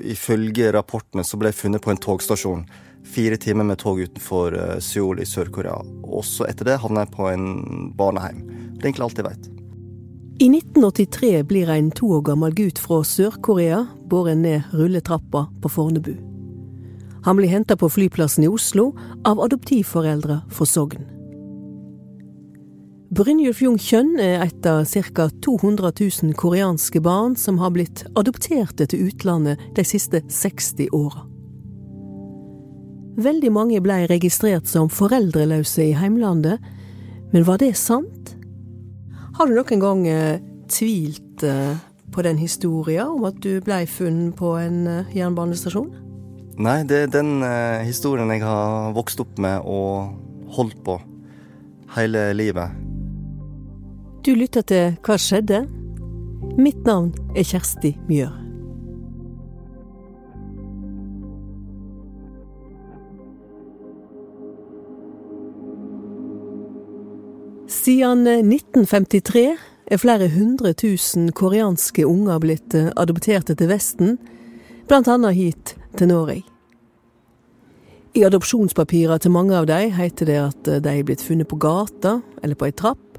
ifølge rapportene så ble funnet på en togstasjon. Fire timer med tog utenfor uh, Seoul i Sør-Korea. Også etter det havna jeg på en barneheim. Det er egentlig alt jeg veit. I 1983 blir en to år gammel gutt fra Sør-Korea båret ned rulletrappa på Fornebu. Han blir henta på flyplassen i Oslo av adoptivforeldre fra Sogn. Brynjulf Jung Kjønn er et av ca. 200 000 koreanske barn som har blitt adopterte til utlandet de siste 60 åra. Veldig mange blei registrert som foreldreløse i heimlandet, men var det sant? Har du noen gang eh, tvilt eh, på den historien om at du blei funnet på en eh, jernbanestasjon? Nei, det er den historien jeg har vokst opp med og holdt på hele livet. Du lytter til Hva skjedde? Mitt navn er Kjersti Mjør. Siden 1953 er flere hundre tusen koreanske unger blitt eh, adopterte til Vesten, annet hit til Norge. I adopsjonspapirer til mange av dem heter det at eh, de er blitt funnet på gata eller på ei trapp,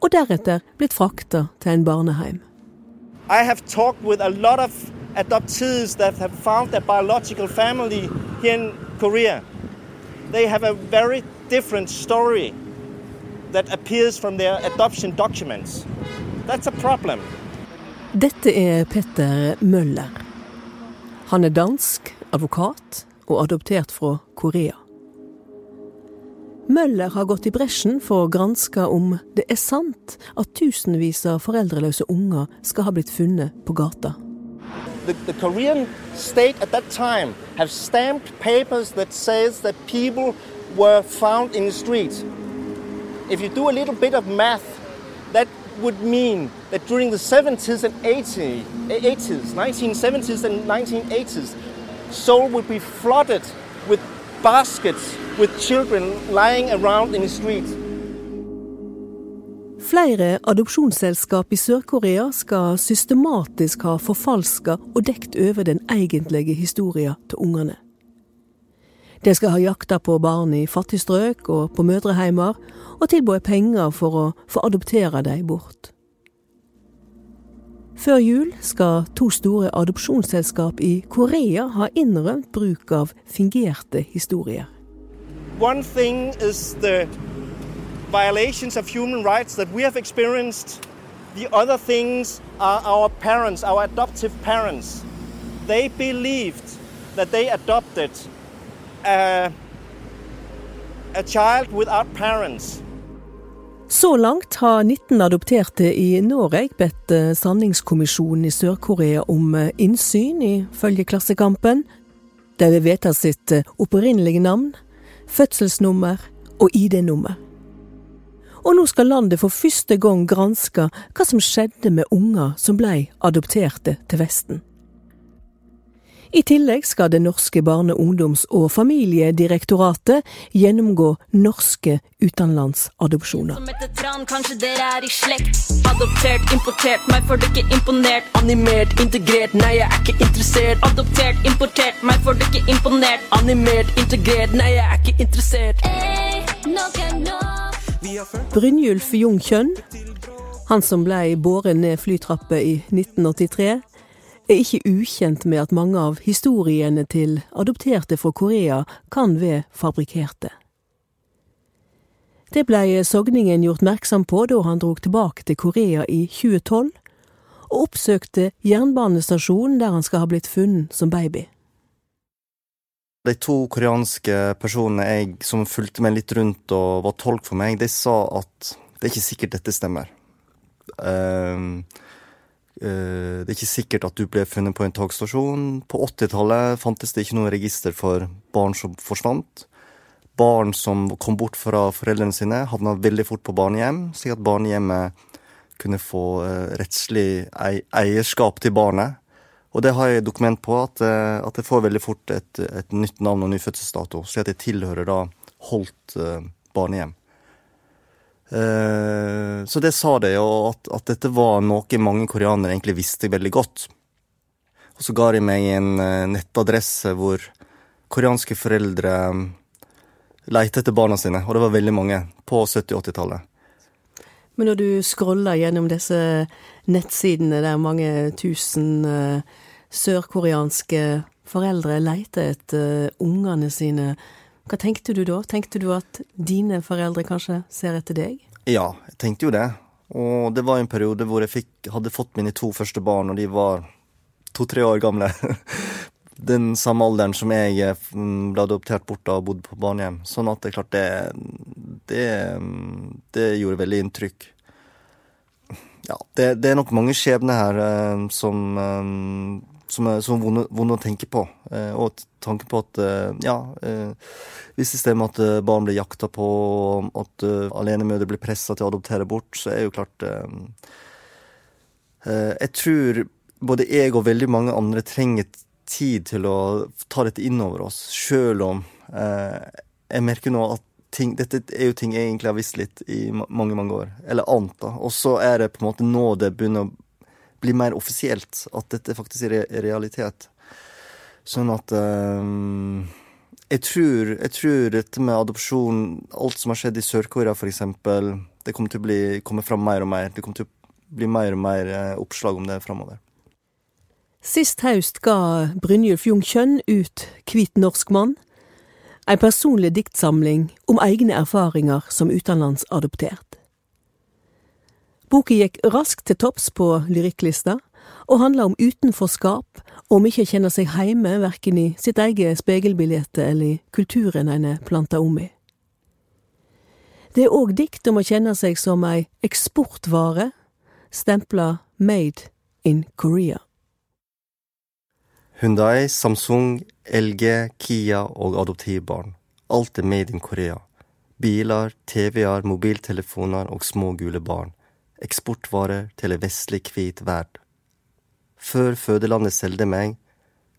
og deretter blitt frakta til en barneheim. I have talked with a lot of adoptees that have found their biological family here in Korea. They have a very different story that appears from their adoption documents. That's a problem. Dette er Petter Møller. Han er dansk, advokat og adoptert fra Korea. Møller har gått i bresjen for å granske om det er sant at tusenvis av foreldreløse unger skal ha blitt funnet på gata. The, the Korean state at that time have stamped papers that says that people were found in the streets. If you do a little bit of math, that would mean that during the 70s and 80s, 80s 1970s and 1980s, Seoul would be flooded with baskets with children lying around in the street. Flere adopsjonsselskap i Sør-Korea skal systematisk ha forfalska og dekt over den egentlige historien til ungene. De skal ha jakta på barn i fattigstrøk og på mødreheimer, og tilbudt penger for å få adoptere dem bort. Før jul skal to store adopsjonsselskap i Korea ha innrømt bruk av fingerte historier. One thing is the violations of human rights that we have experienced. The other things are our parents, our adoptive parents. They believed that they adopted a, a child without parents. Så langt har 19 adopterte i Norge bedt eh, Sanningskommisjonen i Sør-Korea om eh, innsyn, ifølge Klassekampen. De vil vite sitt eh, opprinnelige navn, fødselsnummer og ID-nummer. Og nå skal landet for første gang granske hva som skjedde med unger som blei adopterte til Vesten. I tillegg skal det norske barne-, ungdoms- og familiedirektoratet gjennomgå norske utenlandsadopsjoner. Som heter tran, kanskje dere er i slekt. Adoptert, importert, meg får du ikke imponert. Animert, integrert, nei jeg er ikke interessert. Adoptert, importert, meg får du ikke imponert. Animert, integrert, nei jeg er ikke interessert. Brynjulf Jungkjønn, han som blei båret ned flytrappa i 1983 er ikke ukjent med at mange av historiene til adopterte fra Korea kan være fabrikkerte. Det blei sogningen gjort merksom på da han drog tilbake til Korea i 2012, og oppsøkte jernbanestasjonen der han skal ha blitt funnet som baby. De to koreanske personene jeg, som fulgte meg litt rundt og var tolk for meg, de sa at det er ikke sikkert dette stemmer. Uh, det er ikke sikkert at du ble funnet på en togstasjon. På 80-tallet fantes det ikke noe register for barn som forsvant. Barn som kom bort fra foreldrene sine, havna veldig fort på barnehjem, slik at barnehjemmet kunne få eh, rettslig eierskap til barnet. Og det har jeg dokument på, at, eh, at det får veldig fort et, et nytt navn og ny fødselsdato, slik at det tilhører da holdt barnehjem. Eh, så det sa de, og at, at, dette var noe mange koreanere egentlig visste veldig godt. Og så ga de meg en eh, nettadresse hvor koreanske foreldre lette etter barna sine, og det var veldig mange, på 70-80-tallet. Men når du scroller gjennom disse nettsidene der mange tusen uh, sørkoreanske foreldre leter etter ungene sine, hva tenkte du da? Tenkte du at dine foreldre kanskje ser etter deg? Ja, jeg tenkte jo det. Og det var en periode hvor jeg fikk, hadde fått mine to første barn, og de var to-tre år gamle. Den samme alderen som jeg eh, ble adoptert bort av og bodde på barnehjem. Sånn at det er klart det, det, det gjorde veldig inntrykk. Ja, det, det, er nok mange skjebner her eh, som, eh, som er vonde, å tenke på. Eh, og tanken på at eh, ja, eh, hvis det stemmer at barn blir jakta på, at alenemødre blir pressa til å adoptere bort, så er jo klart Jeg tror både jeg og veldig mange andre trenger tid til å ta dette inn over oss, sjøl om jeg merker nå at ting, dette er jo ting jeg egentlig har visst litt i mange, mange år. Eller ant, da. Og så er det på en måte nå det begynner å bli mer offisielt at dette faktisk er realitet. Sånn at um, jeg, tror, jeg tror dette med adopsjon, alt som har skjedd i Sør-Korea f.eks., det kommer til å bli, komme fram mer og mer. Det kommer til å bli mer og mer eh, oppslag om det framover. Sist høst ga Brynjulf Jung Kjønn ut Hvit norsk mann, ei personlig diktsamling om egne erfaringer som utenlandsadoptert. Boka gikk raskt til topps på lyrikklista, og handla om utenforskap om ikke å kjenne seg heime verken i sitt eget speilbilde eller i kulturen en er planta om i. Det er òg dikt om å kjenne seg som ei eksportvare, stempla Made in Korea. Hundai, Samsung, LG, Kia og adoptivbarn. Alt er made in Korea. Biler, TV-er, mobiltelefoner og små gule barn. Eksportvarer til en vestlig hvit verd. Før fødelandet solgte meg,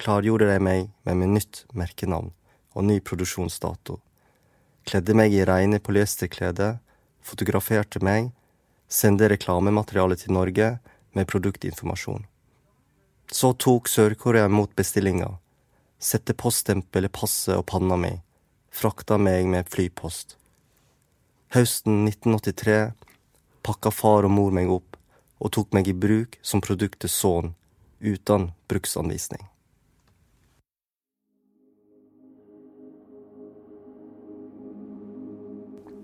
klargjorde de meg med mitt nytt merkenavn og ny produksjonsdato. Kledde meg i reine polyesterklede, fotograferte meg, sendte reklamemateriale til Norge med produktinformasjon. Så tok Sør-Korea imot bestillinga, sette poststempelet, passet og panna mi, frakta meg med flypost. Høsten 1983 pakka far og mor meg opp og tok meg i bruk som produktets sønn uten bruksanvisning.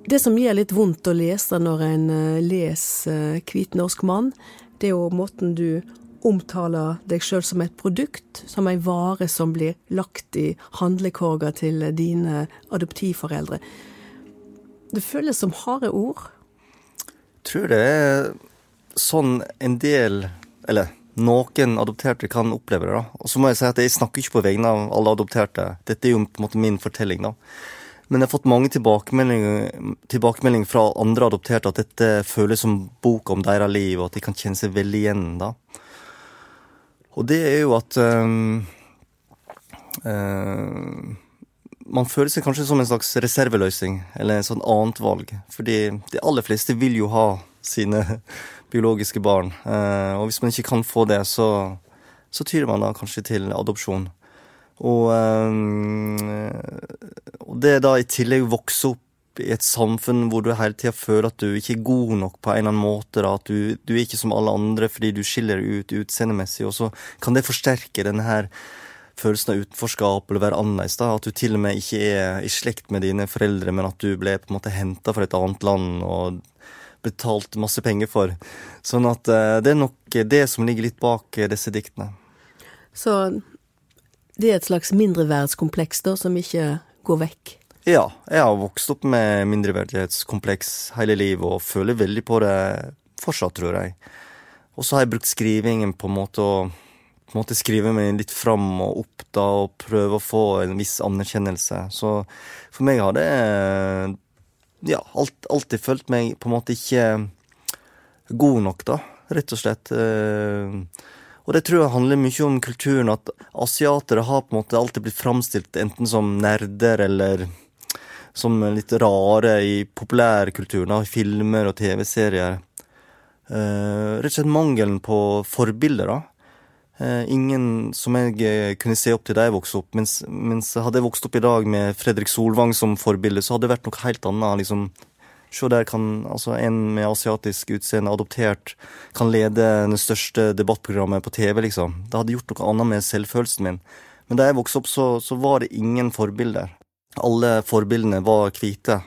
Det som gjør litt vondt å lese når en eh, leser eh, Hvit norsk mann, det er jo måten du omtaler deg sjøl som et produkt, som ei vare som blir lagt i handlekorga til dine adoptivforeldre. Det føles som harde ord? Tror det er sånn en del Eller noen adopterte kan oppleve det. da. Og så må jeg si at jeg snakker ikke på vegne av alle adopterte. Dette er jo på en måte min fortelling. da. Men jeg har fått mange tilbakemeldinger, tilbakemelding fra andre adopterte at dette føles som bok om deres liv, og at de kan kjenne seg veldig igjen. da. Og det er jo at um, uh, Man føler seg kanskje som en slags reserveløsning, eller en sånn annet valg. Fordi de aller fleste vil jo ha sine biologiske barn. Eh, og hvis man ikke kan få det, så, så tyrer man da kanskje til adopsjon. Og, eh, og det da i tillegg vokse opp i et samfunn hvor du hele tida føler at du ikke er god nok på en eller annen måte. Da, at du, du, er ikke som alle andre fordi du skiller ut utseendemessig. Og så kan det forsterke denne her følelsen av utenforskap eller være annerledes. da, At du til og med ikke er i slekt med dine foreldre, men at du ble på en måte henta fra et annet land. og betalt masse penger for. Sånn at uh, det er nok det som ligger litt bak uh, disse diktene. Så det er et slags mindreverdskompleks da, som ikke går vekk? Ja, jeg har vokst opp med mindreverdighetskompleks hele livet og føler veldig på det fortsatt, tror jeg. Og så har jeg brukt skrivingen på en måte å på en måte skrive meg litt fram og opp da, og prøve å få en viss anerkjennelse. Så for meg har det ja, alt, alltid følt meg på en måte ikke god nok, da, rett og slett. Eh, og det tror jeg handler mye om kulturen, at asiatere har på en måte alltid blitt framstilt enten som nerder eller som litt rare i populærkulturen, i filmer og TV-serier. Uh, rett og slett mangelen på forbilder, da. Eh, ingen som jeg eh, kunne se opp til da jeg vokste opp. Mens, mens hadde jeg vokst opp i dag med Fredrik Solvang som forbilde, så hadde det vært noe helt annet. liksom Se der kan altså en med asiatisk utseende, adoptert, kan lede det største debattprogrammet på TV, liksom. Det hadde gjort noe annet med selvfølelsen min. Men da jeg vokste opp, så, så var det ingen forbilder. Alle forbildene var hvite.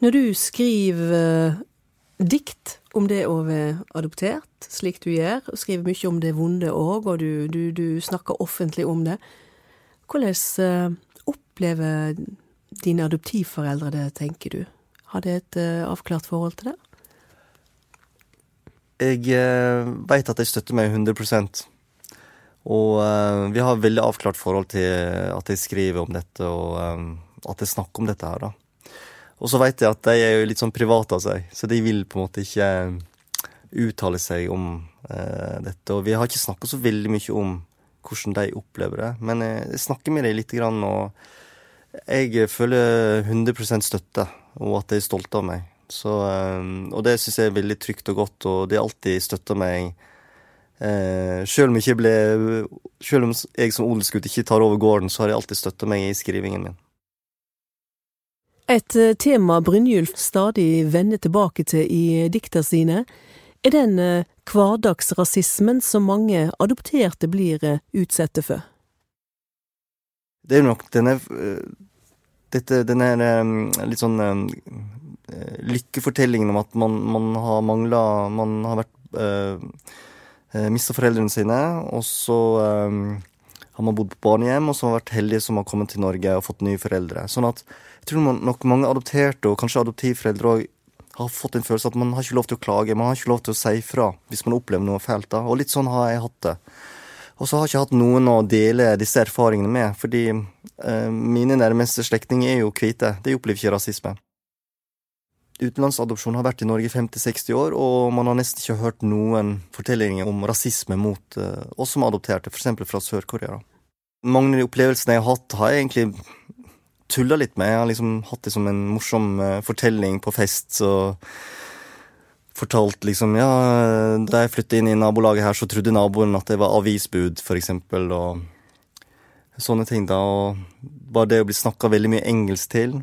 Når du skriver dikt om det å være adoptert, slik du gjør, og skriver mye om det vonde òg, og du, du, du, snakker offentlig om det, hvordan uh, opplever dine adoptivforeldre det, tenker du? Har de et uh, avklart forhold til det? Jeg uh, veit at de støtter meg 100 og uh, vi har veldig avklart forhold til at jeg skriver om dette, og um, at jeg snakker om dette her, da. Og så veit jeg at de er jo litt sånn private av seg, så de vil på en måte ikke uttale seg om eh, dette. Og vi har ikke snakka så veldig mye om hvordan de opplever det, men jeg snakker med dem litt, grann, og jeg føler 100 støtte, og at de er stolte av meg. Så, um, og det syns jeg er veldig trygt og godt, og de har alltid støtta meg Eh, selv om, ble, selv om jeg som odelsgutt ikke tar over gården, så har de alltid støtta meg i skrivingen min. Et eh, tema Brynjulf stadig vender tilbake til i dikta sine, er den eh, hverdagsrasismen som mange adopterte blir eh, utsatte for. Det er nok denne dette, denne litt sånn lykkefortellingen om at man, man har mangla Man har vært øh, mista foreldrene sine, og så øh, har man bodd på barnehjem, og så har man vært heldig som har kommet til Norge og fått nye foreldre. Sånn at jeg tror nok mange adopterte, og kanskje adoptivforeldre òg, har fått en følelse at man har ikke lov til å klage, man har ikke lov til å si fra hvis man opplever noe fælt. da, Og litt sånn har jeg hatt det. Og så har jeg ikke hatt noen å dele disse erfaringene med, fordi eh, mine nærmeste slektninger er jo hvite. De opplever ikke rasisme utenlandsadopsjon har vært i Norge i 50-60 år, og man har nesten ikke hørt noen fortellinger om rasisme mot eh, oss som adopterte, f.eks. fra Sør-Korea. Mange av de opplevelsene jeg har hatt, har jeg egentlig tulla litt med. Jeg har liksom hatt det som en morsom uh, fortelling på fest. så fortalt liksom Ja, da jeg flyttet inn i nabolaget her, så trodde naboen at det var avisbud, eksempel, og sånne ting, da. Og bare det å bli snakka veldig mye engelsk til,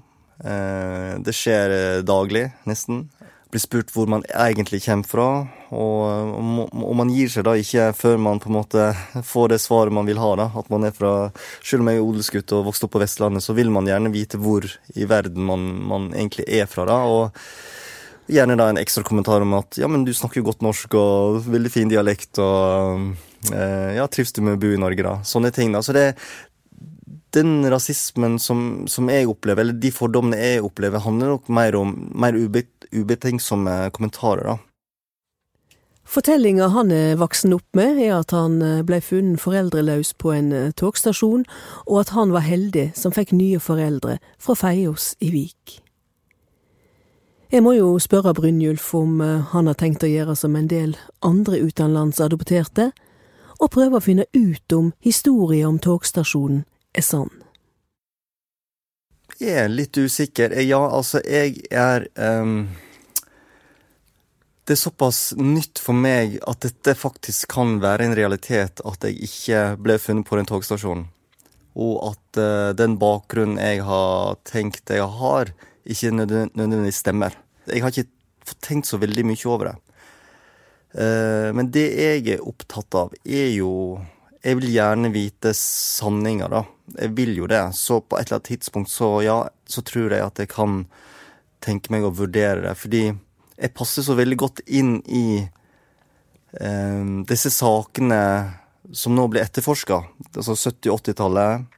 Eh, det skjer eh, daglig, nesten. Blir spurt hvor man egentlig kommer fra, og, og man gir seg da ikke før man på en måte får det svaret man vil ha. da, at man er fra, Selv om jeg er odelsgutt og vokste opp på Vestlandet, så vil man gjerne vite hvor i verden man, man egentlig er fra. da, og Gjerne da en ekstra kommentar om at ja, men du snakker jo godt norsk og veldig fin dialekt og eh, ja, trives du med å bo i Norge, da? Sånne ting. da, så det, den rasismen som, som, jeg opplever, eller de fordommene jeg opplever, handler nok mer om mer ubetenksomme kommentarer, da. Fortellinga han er voksen opp med, er at han blei ble funnet foreldreløs på en eh, togstasjon, og at han var heldig som fikk nye foreldre fra Feios i Vik. Jeg må jo spørre Brynjulf om eh, han har tenkt å gjøre som en del andre utenlandsadopterte, og prøve å finne ut om historien om togstasjonen er sann? Er litt usikker. Ja, altså, jeg er um, Det er såpass nytt for meg at dette faktisk kan være en realitet at jeg ikke ble funnet på den togstasjonen. Og at uh, den bakgrunnen jeg har tenkt jeg har, ikke nødvendigvis stemmer. Jeg har ikke tenkt så veldig mye over det. Uh, men det jeg er opptatt av, er jo Jeg vil gjerne vite sanninga, da jeg vil jo det. Så på et eller annet tidspunkt så ja, så tror jeg at jeg kan tenke meg å vurdere det. Fordi jeg passer så veldig godt inn i eh, disse sakene som nå blir etterforska. Altså 70-80-tallet.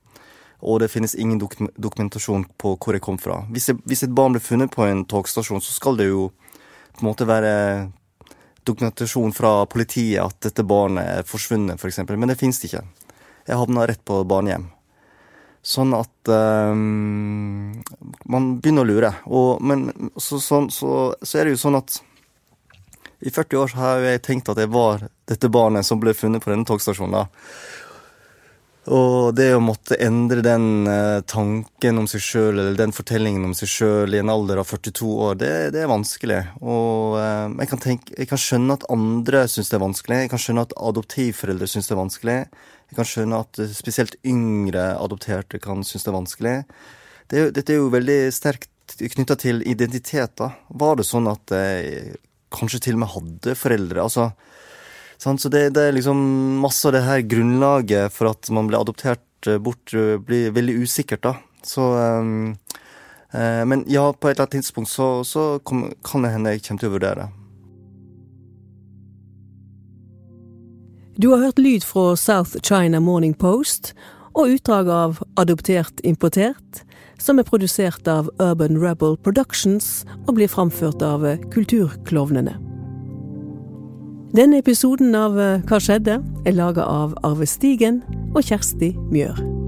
Og det finnes ingen dok dokumentasjon på hvor jeg kom fra. Hvis, jeg, hvis, et barn blir funnet på en togstasjon, så skal det jo på en måte være dokumentasjon fra politiet at dette barnet er forsvunnet, f.eks. For. Men det fins det ikke. Jeg havna rett på barnehjem. Sånn at um, man begynner å lure. Og, men så, så, så, så, er det jo sånn at i 40 år har jeg tenkt at jeg var dette barnet som ble funnet på denne togstasjonen. Og det å måtte endre den eh, tanken om seg sjøl, eller den fortellingen om seg sjøl i en alder av 42 år, det, det er vanskelig. Og eh, jeg, kan tenke, jeg kan skjønne at andre syns det er vanskelig. Jeg kan skjønne at adoptivforeldre syns det er vanskelig. Jeg kan skjønne at eh, spesielt yngre adopterte kan synes det er vanskelig. Det dette er jo veldig sterkt knytta til identitet, da. Var det sånn at jeg kanskje til og med hadde foreldre? Altså så det, det, er liksom masse av det her grunnlaget for at man blir adoptert eh, bort, eh, blir veldig usikkert, da. Så um, uh, Men ja, på et eller annet tidspunkt så, så kom, kan det hende jeg kommer til å vurdere. Du har hørt lyd fra South China Morning Post og utdrag av Adoptert importert, som er produsert av Urban Rebel Productions og blir framført av Kulturklovnene. Denne episoden av eh, Hva skjedde? er laga av Arve Stigen og Kjersti Mjør.